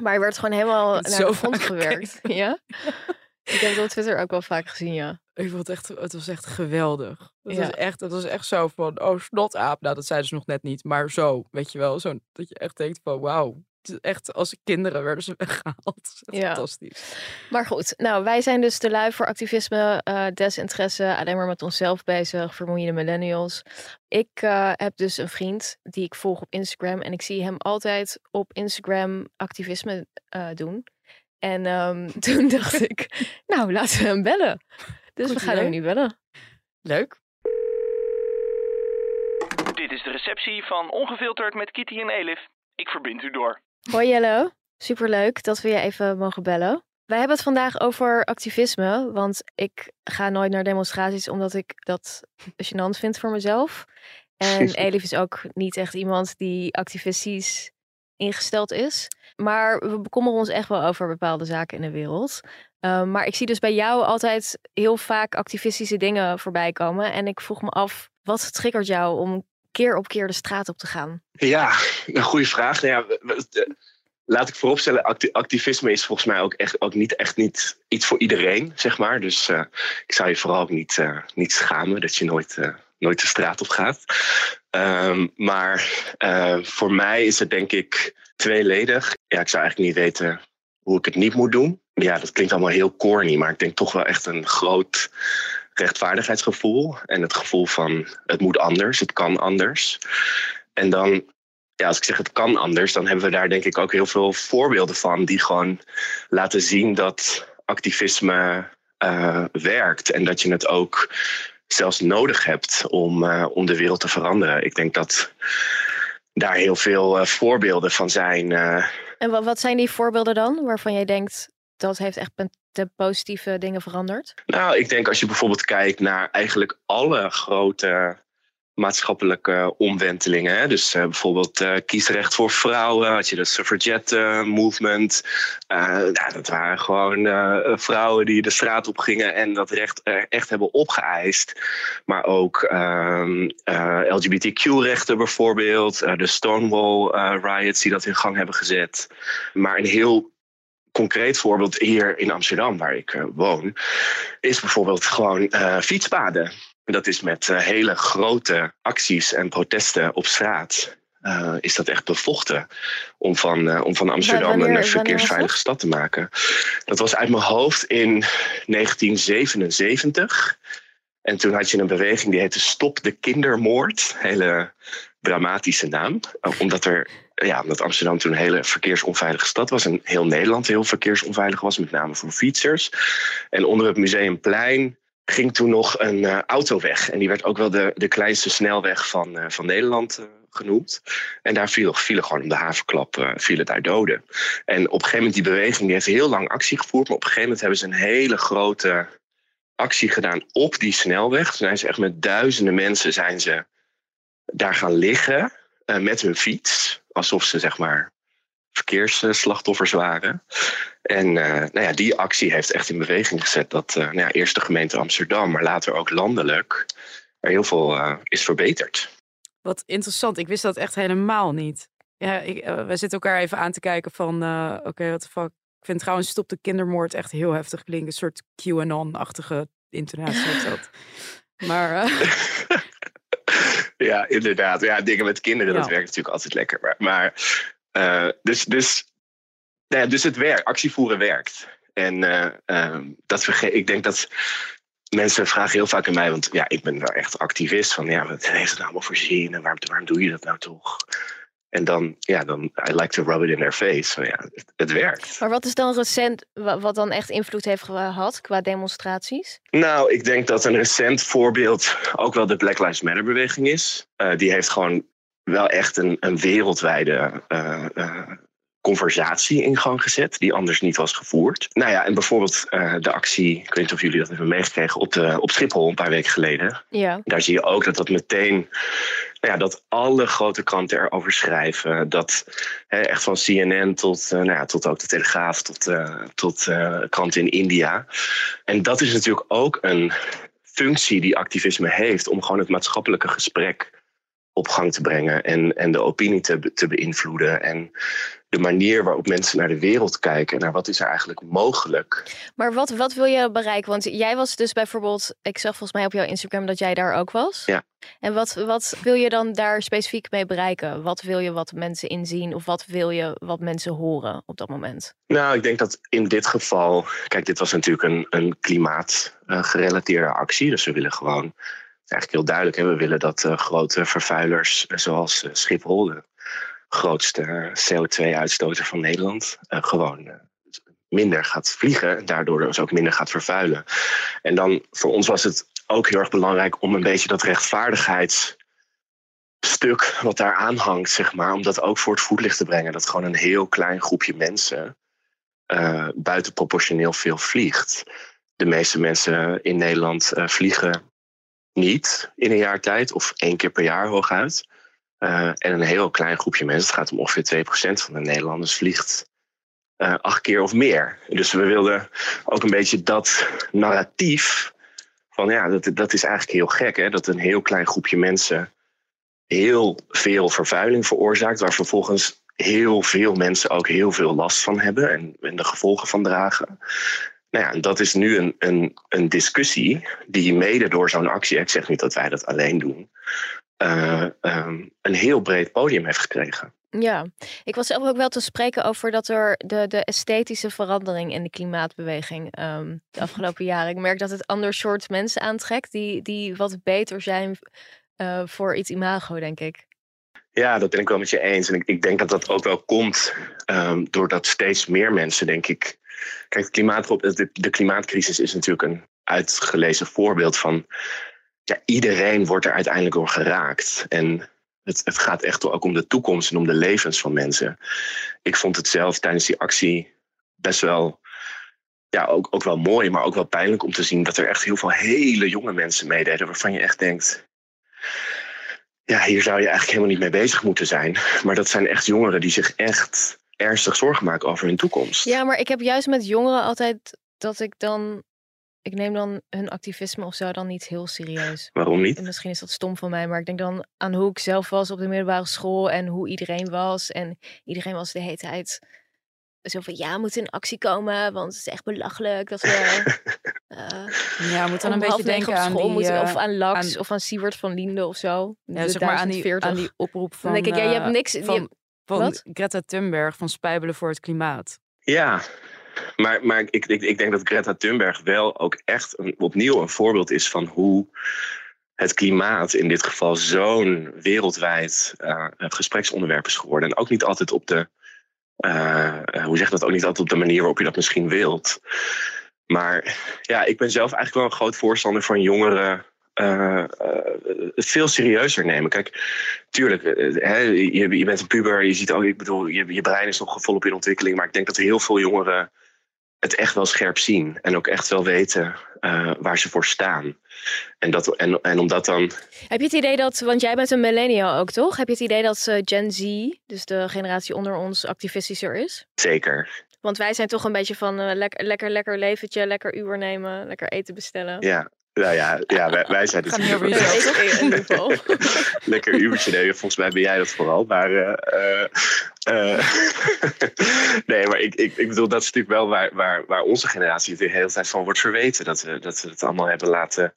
Maar hij werd gewoon helemaal naar de grond gewerkt. Ja? Ik heb het op Twitter ook wel vaak gezien, ja. Ik vond het echt, het was echt geweldig. Het, Ja. was echt, het was echt zo van, oh, snotaap. Nou, dat zeiden ze nog net niet, maar zo, weet je wel. Zo, dat je echt denkt van, wauw. Echt, als kinderen werden ze weggehaald. Ja. fantastisch. Maar goed, nou, wij zijn dus te lui voor activisme, eh, desinteresse, alleen maar met onszelf bezig, vermoeiende millennials. Ik eh, heb dus een vriend die ik volg op Instagram en ik zie hem altijd op Instagram activisme eh, doen. En ehm, toen dacht ik, nou, laten we hem bellen. Dus Goed we gaan idee. hem nu bellen. Leuk. Dit is de receptie van Ongefilterd met Kitty en Elif. Ik verbind u door. Hoi Jelle, superleuk dat we je even mogen bellen. Wij hebben het vandaag over activisme, want ik ga nooit naar demonstraties omdat ik dat gênant vind voor mezelf. En Elif is ook niet echt iemand die activistisch ingesteld is. Maar we bekommeren ons echt wel over bepaalde zaken in de wereld. Um, maar ik zie dus bij jou altijd heel vaak activistische dingen voorbij komen. En ik vroeg me af, wat triggert jou om keer op keer de straat op te gaan? Ja, een goede vraag. Nou ja, laat ik vooropstellen, acti- activisme is volgens mij ook, echt, ook niet echt niet iets voor iedereen, zeg maar. Dus eh, ik zou je vooral ook niet, eh, niet schamen dat je nooit, eh, nooit de straat op gaat. Ehm, maar eh, voor mij is het denk ik tweeledig. Ja, ik zou eigenlijk niet weten hoe ik het niet moet doen. Ja, dat klinkt allemaal heel corny, maar ik denk toch wel echt een groot rechtvaardigheidsgevoel. En het gevoel van het moet anders, het kan anders. En dan ja, als ik zeg het kan anders, dan hebben we daar denk ik ook heel veel voorbeelden van die gewoon laten zien dat activisme eh, werkt en dat je het ook zelfs nodig hebt om, eh, om de wereld te veranderen. Ik denk dat daar heel veel eh, voorbeelden van zijn. eh, En wat, wat zijn die voorbeelden dan, waarvan jij denkt dat heeft echt de positieve dingen veranderd? Nou, ik denk als je bijvoorbeeld kijkt naar eigenlijk alle grote maatschappelijke omwentelingen. Hè? Dus eh, bijvoorbeeld eh, kiesrecht voor vrouwen, had je de suffragette movement. Eh, nou, dat waren gewoon vrouwen die de straat op gingen en dat recht echt hebben opgeëist. Maar ook ehm, eh, LGBTQ-rechten bijvoorbeeld, de Stonewall riots die dat in gang hebben gezet. Maar een heel concreet voorbeeld hier in Amsterdam, waar ik woon, is bijvoorbeeld gewoon fietspaden. Dat is met eh, hele grote acties en protesten op straat. eh, is dat echt bevochten om van, eh, om van Amsterdam wanneer- een verkeersveilige stad te maken. Dat was uit mijn hoofd in 1977. En toen had je een beweging die heette Stop de Kindermoord. Hele dramatische naam. Omdat er ja, omdat Amsterdam toen een hele verkeersonveilige stad was. En heel Nederland heel verkeersonveilig was, met name voor fietsers. En onder het Museumplein ging toen nog een eh, autoweg. En die werd ook wel de, de kleinste snelweg van, eh, van Nederland eh, genoemd. En daar viel, vielen gewoon om de havenklap vielen daar doden. En op een gegeven moment, die beweging die heeft heel lang actie gevoerd. Maar op een gegeven moment hebben ze een hele grote actie gedaan op die snelweg. Toen zijn ze echt met duizenden mensen zijn ze daar gaan liggen met hun fiets. Alsof ze zeg maar verkeersslachtoffers waren. En eh, nou ja, die actie heeft echt in beweging gezet dat eh, nou ja, eerst de gemeente Amsterdam, maar later ook landelijk, er heel veel eh, is verbeterd. Wat interessant. Ik wist dat echt helemaal niet. Ja, ik, we zitten elkaar even aan te kijken van, oké, wat de fuck. Ik vind trouwens Stop de Kindermoord echt heel heftig klinken. Een soort QAnon-achtige intonatie heeft dat. Maar Ja, inderdaad. Ja, dingen met kinderen, dat werkt natuurlijk altijd lekker. Maar, maar eh, dus, dus, nou ja, dus het werkt. Actie voeren werkt. En eh, ehm, dat ik denk dat mensen vragen heel vaak aan mij, want ja, ik ben wel echt activist. Van ja, wat heeft het nou allemaal voor zin en waarom, waarom doe je dat nou toch? En dan, ja, dan, I like to rub it in their face. So, ja, het, het werkt. Maar wat is dan recent, wa- wat dan echt invloed heeft gehad qua demonstraties? Nou, ik denk dat een recent voorbeeld ook wel de Black Lives Matter beweging is. Eh, die heeft gewoon wel echt een, een wereldwijde eh, eh, conversatie in gang gezet, die anders niet was gevoerd. Nou ja, en bijvoorbeeld eh, de actie, ik weet niet of jullie dat hebben meegekregen, op, de, op Schiphol een paar weken geleden. Ja. Daar zie je ook dat dat meteen, nou ja, dat alle grote kranten erover schrijven. Dat hè, echt van CNN tot, nou ja, tot ook de Telegraaf, tot, tot kranten in India. En dat is natuurlijk ook een functie die activisme heeft om gewoon het maatschappelijke gesprek op gang te brengen en, en de opinie te, te beïnvloeden. En de manier waarop mensen naar de wereld kijken, naar wat is er eigenlijk mogelijk. Maar wat, wat wil je bereiken? Want jij was dus bijvoorbeeld, ik zag volgens mij op jouw Instagram dat jij daar ook was. Ja. En wat, wat wil je dan daar specifiek mee bereiken? Wat wil je wat mensen inzien of wat wil je wat mensen horen op dat moment? Nou, ik denk dat in dit geval, kijk, dit was natuurlijk een, een klimaatgerelateerde actie. Dus we willen gewoon, eigenlijk heel duidelijk, hè, we willen dat eh, grote vervuilers eh, zoals eh, Schiphol, de grootste CO2-uitstoter van Nederland, gewoon minder gaat vliegen en daardoor dus ook minder gaat vervuilen. En dan voor ons was het ook heel erg belangrijk om een beetje dat rechtvaardigheidsstuk wat daar aan hangt, zeg maar, om dat ook voor het voetlicht te brengen. Dat gewoon een heel klein groepje mensen eh buitenproportioneel veel vliegt. De meeste mensen in Nederland vliegen niet in een jaar tijd, of één keer per jaar hooguit. Eh, en een heel klein groepje mensen, het gaat om ongeveer 2% van de Nederlanders, vliegt eh, acht keer of meer. Dus we wilden ook een beetje dat narratief van ja, dat, dat is eigenlijk heel gek, hè? dat een heel klein groepje mensen heel veel vervuiling veroorzaakt, waar vervolgens heel veel mensen ook heel veel last van hebben en, en de gevolgen van dragen. Nou ja, dat is nu een, een, een discussie die mede door zo'n actie, ik zeg niet dat wij dat alleen doen, eh, ehm, een heel breed podium heeft gekregen. Ja, ik was zelf ook wel te spreken over dat er de, de esthetische verandering in de klimaatbeweging ehm, de afgelopen jaren. Ik merk dat het ander soort mensen aantrekt die, die wat beter zijn eh, voor iets imago, denk ik. Ja, dat ben ik wel met je eens. En ik, ik denk dat dat ook wel komt ehm, doordat steeds meer mensen, denk ik. Kijk, de, de klimaatcrisis is natuurlijk een uitgelezen voorbeeld van. Ja, iedereen wordt er uiteindelijk door geraakt. En het, het gaat echt ook om de toekomst en om de levens van mensen. Ik vond het zelf tijdens die actie best wel. Ja, ook, ook wel mooi, maar ook wel pijnlijk om te zien dat er echt heel veel hele jonge mensen meededen. Waarvan je echt denkt ja, hier zou je eigenlijk helemaal niet mee bezig moeten zijn. Maar dat zijn echt jongeren die zich echt ernstig zorgen maken over hun toekomst. Ja, maar ik heb juist met jongeren altijd dat ik dan. Ik neem dan hun activisme of zo dan niet heel serieus. Waarom niet? En misschien is dat stom van mij, maar ik denk dan aan hoe ik zelf was op de middelbare school en hoe iedereen was. En iedereen was de hele tijd zo van ja, we moeten in actie komen, want het is echt belachelijk dat we. eh, Ja, we moeten dan een beetje denken op aan school die, moeten, eh, of aan Lax aan- of aan Siewert van Liende of zo. Ja, De zeg maar aan die, 1040. aan die oproep van, Dan denk ik, ja, je hebt eh, niks. je van, van Wat? Greta Thunberg van Spijbelen voor het Klimaat. Ja, maar, maar ik, ik, ik denk dat Greta Thunberg wel ook echt een, opnieuw een voorbeeld is van hoe het klimaat in dit geval zo'n wereldwijd eh, gespreksonderwerp is geworden. En ook niet altijd op de, eh, hoe zeg dat, ook niet altijd op de manier waarop je dat misschien wilt. Maar ja, ik ben zelf eigenlijk wel een groot voorstander van jongeren het veel serieuzer nemen. Kijk, tuurlijk, eh, hè, je, je bent een puber, je ziet ook, ik bedoel, je, je brein is nog volop in ontwikkeling, maar ik denk dat heel veel jongeren het echt wel scherp zien en ook echt wel weten waar ze voor staan. En, dat, en, en omdat dan Heb je het idee dat, want jij bent een millennial ook toch? Heb je het idee dat Gen Z, dus de generatie onder ons, activistischer is? zeker, Want wij zijn toch een beetje van lekker, lekker, lekker leventje, lekker uur nemen, lekker eten bestellen. ja. Nou ja, ja wij, wij zijn niet over lekker uurtje nemen. Volgens mij ben jij dat vooral. Maar eh, eh, eh, nee, maar ik, ik, ik bedoel, dat is natuurlijk wel waar, waar, waar onze generatie het de hele tijd van wordt verweten. Dat we, dat we het allemaal hebben laten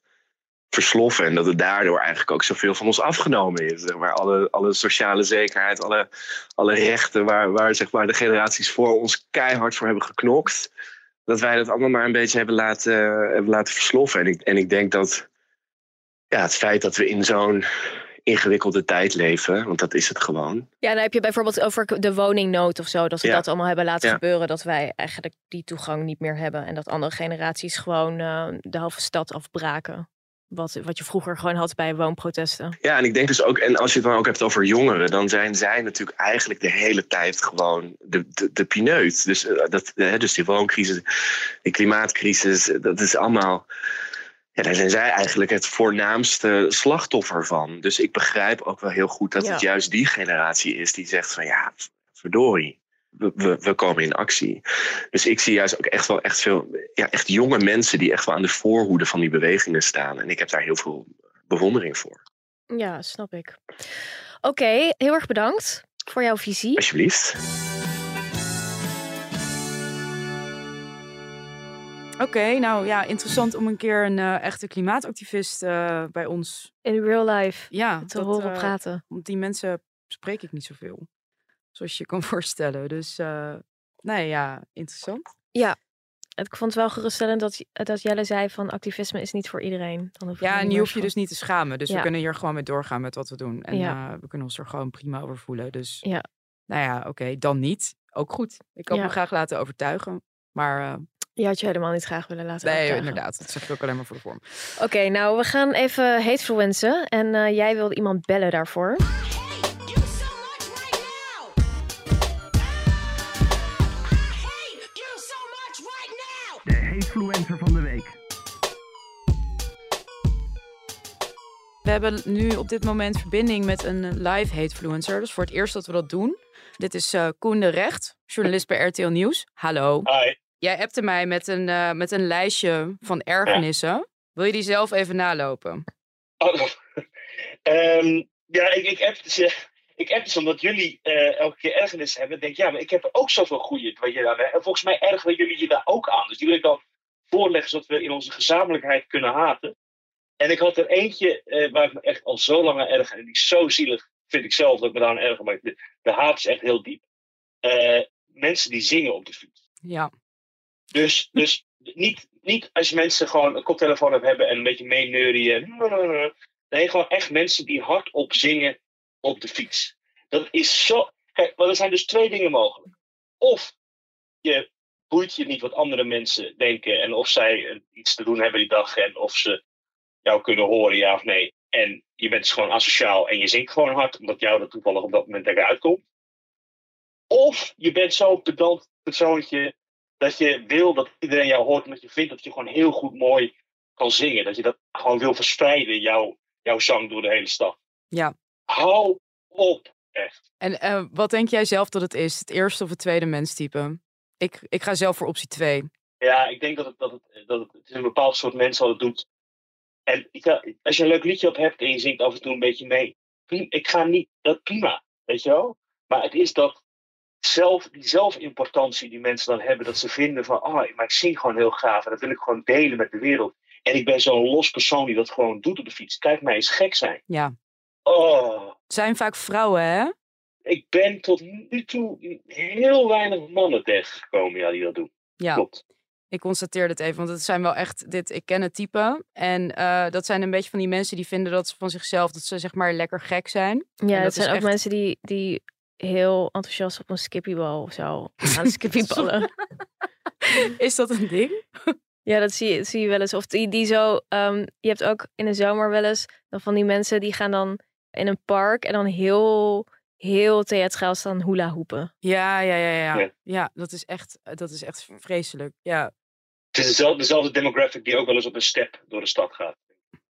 versloffen. En dat het daardoor eigenlijk ook zoveel van ons afgenomen is. Zeg maar alle, alle sociale zekerheid, alle, alle rechten waar, waar zeg maar, de generaties voor ons keihard voor hebben geknokt. Dat wij dat allemaal maar een beetje hebben laten, hebben laten versloffen. En ik, en ik denk dat ja, het feit dat we in zo'n ingewikkelde tijd leven, want dat is het gewoon. Ja, dan heb je bijvoorbeeld over de woningnood of zo. Dat we Ja. dat allemaal hebben laten Ja. gebeuren. Dat wij eigenlijk die toegang niet meer hebben. En dat andere generaties gewoon eh, de halve stad afbraken. Wat, wat je vroeger gewoon had bij woonprotesten. Ja, en ik denk dus ook, en als je het dan ook hebt over jongeren, dan zijn zij natuurlijk eigenlijk de hele tijd gewoon de, de, de pineut. Dus, eh, dat, hè, dus die wooncrisis, die klimaatcrisis, eh, dat is allemaal. Ja, daar zijn zij eigenlijk het voornaamste slachtoffer van. Dus ik begrijp ook wel heel goed dat Ja. het juist die generatie is die zegt van ja, verdorie. We, komen in actie. Dus ik zie juist ook echt wel echt veel ja, echt jonge mensen die echt wel aan de voorhoede van die bewegingen staan. En ik heb daar heel veel bewondering voor. Ja, snap ik. Oké, heel erg bedankt voor jouw visie. Alsjeblieft. Oké, nou ja, interessant om een keer een eh, echte klimaatactivist eh, bij ons In real life ja, te dat, horen eh, praten. Want die mensen spreek ik niet zoveel. Zoals je je kan voorstellen. Dus eh nee, ja, interessant. Ja, ik vond het wel geruststellend dat, dat Jelle zei van activisme is niet voor iedereen. Dan hoef Ja, en je hoeft je dus niet te schamen. Dus Ja. we kunnen hier gewoon mee doorgaan met wat we doen. En Ja. eh, we kunnen ons er gewoon prima over voelen. Dus Ja. nou ja, oké, dan niet. Ook goed. Ik kan Ja. me graag laten overtuigen. Maar eh, Je had je helemaal niet graag willen laten nee, overtuigen. inderdaad. Dat zeg ik ook alleen maar voor de vorm. Oké, nou we gaan even hatefluencen. En eh, jij wilde iemand bellen daarvoor. De hatefluencer van de week. We hebben nu op dit moment verbinding met een live hatefluencer. Is voor het eerst dat we dat doen. Dit is eh Koen de Recht, journalist bij RTL Nieuws. Hallo. Hi. Jij appte mij met een, eh, met een lijstje van ergernissen. Wil je die zelf even nalopen? Oh, ehm, ja, ik, ik app ze. Ik app dus omdat jullie eh, elke keer ergernis hebben. Ik denk, ja, maar ik heb er ook zoveel goede. Wat je daar, en volgens mij ergeren jullie je daar ook aan. Dus die wil ik dan voorleggen, zodat we in onze gezamenlijkheid kunnen haten. En ik had er eentje eh, waar ik me echt al zo lang aan erger. En die is zo zielig, vind ik zelf, dat ik me daar aan erger. Maar de, de haat is echt heel diep. Eh, mensen die zingen op de fiets. Ja. Dus, dus niet, niet als mensen gewoon een koptelefoon hebben en een beetje meeneurien. Nee, gewoon echt mensen die hardop zingen op de fiets. Dat is zo. Kijk, maar er zijn dus twee dingen mogelijk. Of je boeit je niet wat andere mensen denken en of zij eh, iets te doen hebben die dag en of ze jou kunnen horen, ja of nee. En je bent dus gewoon asociaal en je zingt gewoon hard, omdat jou dat toevallig op dat moment lekker uitkomt. Of je bent zo'n pedant persoontje dat je wil dat iedereen jou hoort, omdat je vindt dat je gewoon heel goed mooi kan zingen. Dat je dat gewoon wil verspreiden, jouw, jouw zang door de hele stad. Ja. Hou op, echt. En eh, wat denk jij zelf dat het is? Het eerste of het tweede menstype? Ik, ik ga zelf voor optie 2. Ja, ik denk dat het, dat het, dat het, het is een bepaald soort mens wat het doet. En ja, als je een leuk liedje op hebt en je zingt af en toe een beetje mee. prima, Ik ga niet, dat prima, weet je wel. Maar het is dat zelf, die zelfimportantie die mensen dan hebben. Dat ze vinden van, oh, maar ik zing gewoon heel gaaf. En dat wil ik gewoon delen met de wereld. En ik ben zo'n los persoon die dat gewoon doet op de fiets. Kijk mij eens gek zijn. Ja. Oh, Het zijn vaak vrouwen, hè? Ik ben tot nu toe heel weinig mannen tegengekomen ja, die dat doen. Ja. Klopt. Ik constateer dit even, want het zijn wel echt dit. Ik ken het type. En eh, dat zijn een beetje van die mensen die vinden dat ze van zichzelf dat ze zeg maar lekker gek zijn. En Ja, dat is zijn ook echt- mensen die, die heel enthousiast op een skippybal of zo gaan skippyballen. Is dat een ding? Ja, dat zie, je- zie je wel eens. Of die, die zo, ehm, je hebt ook in de zomer wel eens dan van die mensen die gaan dan in een park en dan heel, heel theatraal staan hula hoepen. Ja, ja, ja, ja. Ja. Ja, dat is echt, dat is echt vreselijk. Ja. Het is dezelfde, dezelfde demographic die ook wel eens op een step door de stad gaat.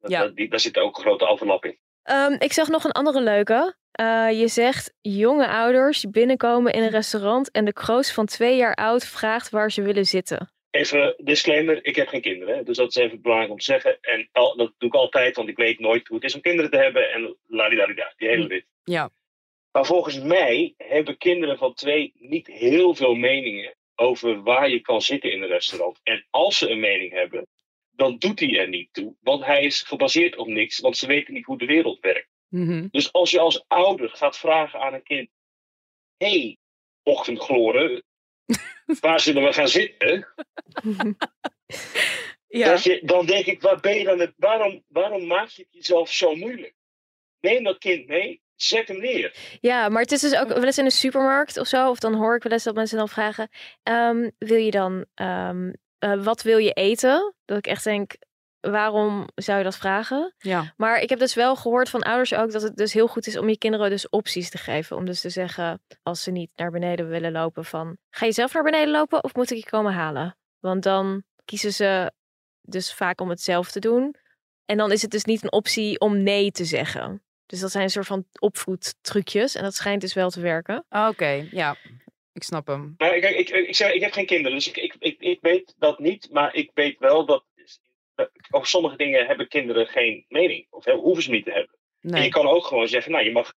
Dat, Ja. dat- die, daar zit ook een grote overlap in. Ehm, ik zag nog een andere leuke. Eh, je zegt jonge ouders binnenkomen in een restaurant en de kroos van twee jaar oud vraagt waar ze willen zitten. Even disclaimer, ik heb geen kinderen. hè, Dus dat is even belangrijk om te zeggen. En al, dat doe ik altijd, want ik weet nooit hoe het is om kinderen te hebben. En ladidadida, die hele rit. Ja. Maar volgens mij hebben kinderen van twee niet heel veel meningen over waar je kan zitten in een restaurant. En als ze een mening hebben, dan doet hij er niet toe. Want hij is gebaseerd op niks, want ze weten niet hoe de wereld werkt. Mhm. Dus als je als ouder gaat vragen aan een kind: hé, hey, ochtendgloren, waar zullen we gaan zitten? Ja. Je, dan denk ik, waar ben je dan, het- waarom, waarom maak je het jezelf zo moeilijk? neem dat kind mee, zet hem neer. Ja, maar het is dus ook wel eens in een supermarkt of zo. Of dan hoor ik wel eens dat mensen dan vragen: ehm, Wil je dan, ehm, eh, wat wil je eten? Dat ik echt denk: Waarom zou je dat vragen? Ja. Maar ik heb dus wel gehoord van ouders ook dat het dus heel goed is om je kinderen dus opties te geven. Om dus te zeggen, als ze niet naar beneden willen lopen, van ga je zelf naar beneden lopen of moet ik je komen halen? Want dan kiezen ze dus vaak om het zelf te doen. En dan is het dus niet een optie om nee te zeggen. Dus dat zijn een soort van opvoedtrucjes. En dat schijnt dus wel te werken. Ah, Oké, ja. Ik snap hem. Ik, ik, zeg, ik heb geen kinderen, dus ik, ik, ik, ik weet dat niet. Maar ik weet wel dat, dat over sommige dingen hebben kinderen geen mening. Of hoeven ze niet te hebben. En je kan ook gewoon zeggen, nou je mag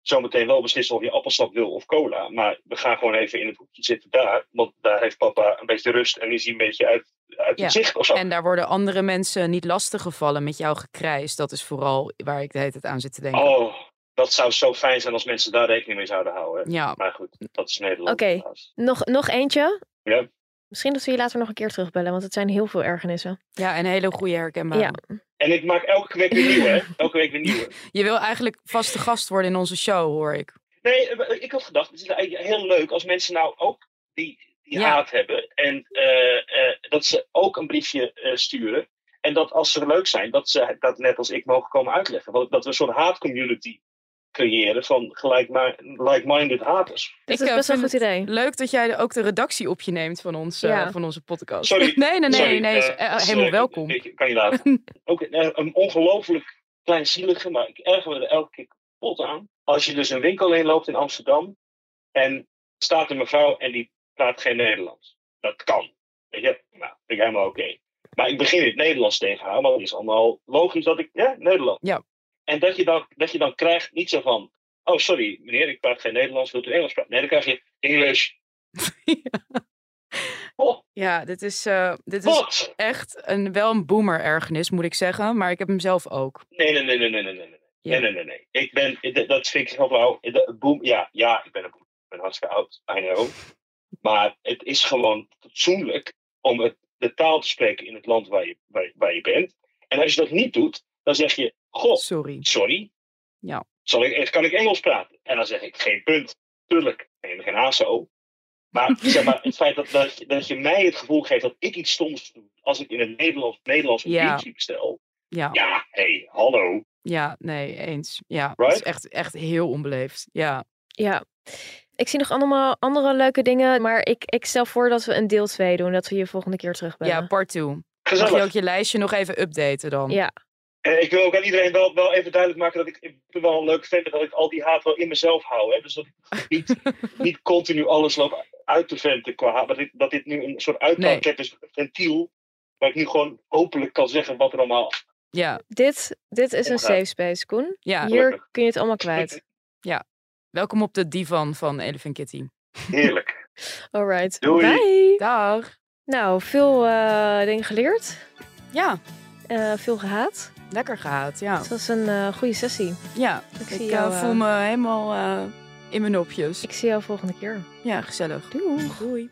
zometeen wel beslissen of je appelsap wil of cola. Maar we gaan gewoon even in het hoekje zitten daar. Want daar heeft papa een beetje rust en is hij een beetje uit, uit Ja. het zicht of zo. En daar worden andere mensen niet lastig gevallen met jouw gekrijs. Dat is vooral waar ik de hele tijd aan zit te denken. Oh, dat zou zo fijn zijn als mensen daar rekening mee zouden houden. Ja. Maar goed, dat is Nederland. Oké, nog, nog eentje. Ja. Misschien dat we je later nog een keer terugbellen, want het zijn heel veel ergernissen. Ja, en hele goede herkenbare. Ja. En ik maak elke week weer nieuwe, hè? Elke week weer nieuwe. Je wil eigenlijk vaste gast worden in onze show, hoor ik. Nee, eh, ik had gedacht, het is eigenlijk heel leuk als mensen nou ook die, die Ja. haat hebben. En eh, eh, dat ze ook een briefje eh, sturen. En dat als ze leuk zijn, dat ze dat net als ik mogen komen uitleggen. Want Dat we een soort haatcommunity creëren van like-minded haters. Dat ik is best wel een goed idee. leuk dat jij ook de redactie op je neemt van, ons, van onze podcast. Sorry. Nee, nee, nee, sorry, nee. helemaal welkom. Kan je laten. ook een, een ongelooflijk kleinzielige, maar ik erger me er elke keer kapot aan. Als je dus een winkel in loopt in Amsterdam en staat een mevrouw en die praat geen Nederlands. Dat kan. Weet je, nou, vind ik helemaal oké. Maar ik begin in het Nederlands tegen haar, want het is allemaal logisch dat ik, ja, Nederland. Ja. En dat je, dan, dat je dan krijgt, niet zo van, oh sorry meneer, ik praat geen Nederlands, wilt u Engels praten? Nee, dan krijg je English. Oh, Ja, dit is, eh, dit is echt een, wel een boomer ergernis, moet ik zeggen. Maar ik heb hem zelf ook. Nee, nee, nee, nee, nee, nee, nee. Nee, nee, nee, nee. Ik ben, dat vind ik heel flauw. Boom, ja, ja, ik ben een boom. Ik ben hartstikke oud, I know. Maar het is gewoon fatsoenlijk om het, de taal te spreken in het land waar je, waar, je- waar je bent. En als je dat niet doet, dan zeg je, goh, Sorry. sorry, Ja. zal ik, kan ik Engels praten? En dan zeg ik, geen punt. Tuurlijk, geen, geen ASO. Maar, zeg maar het feit dat, dat, je, dat je mij het gevoel geeft dat ik iets stoms doe als ik in het Nederlands, Nederlands een Ja. bestel. Ja. Ja, hé, hey, hallo. Ja, nee, eens. Ja, het is Right? echt, echt heel onbeleefd. Ja. Ja. Ik zie nog allemaal andere leuke dingen, maar ik, ik stel voor dat we een deel 2 doen, dat we je volgende keer terugbellen. ja, part 2. Mag je ook je lijstje nog even updaten dan? Ja. En ik wil ook aan iedereen wel, wel even duidelijk maken dat ik, ik wel een leuk fan ben dat ik al die haat wel in mezelf hou. Hè? Dus dat ik niet, niet continu alles loop uit te venten qua haat. Maar dat, dat dit nu een soort uitlaatklep is, een ventiel. Waar ik nu gewoon openlijk kan zeggen wat er allemaal... Ja. Dit, dit is een safe space, Koen. Ja. Hier Gelukkig. kun je het allemaal kwijt. Ja. Welkom op de divan van Elephant Kitty. Heerlijk. Alright. Doei. Bye. Dag. Nou, veel eh, dingen geleerd. Ja, Eh, veel gehaat. lekker gehaat. Ja. Het was een eh, goede sessie. Ja, Ik ik, zie jou, voel me helemaal eh, in mijn nopjes. Ik zie jou volgende keer. Ja, gezellig. Doei. Doei.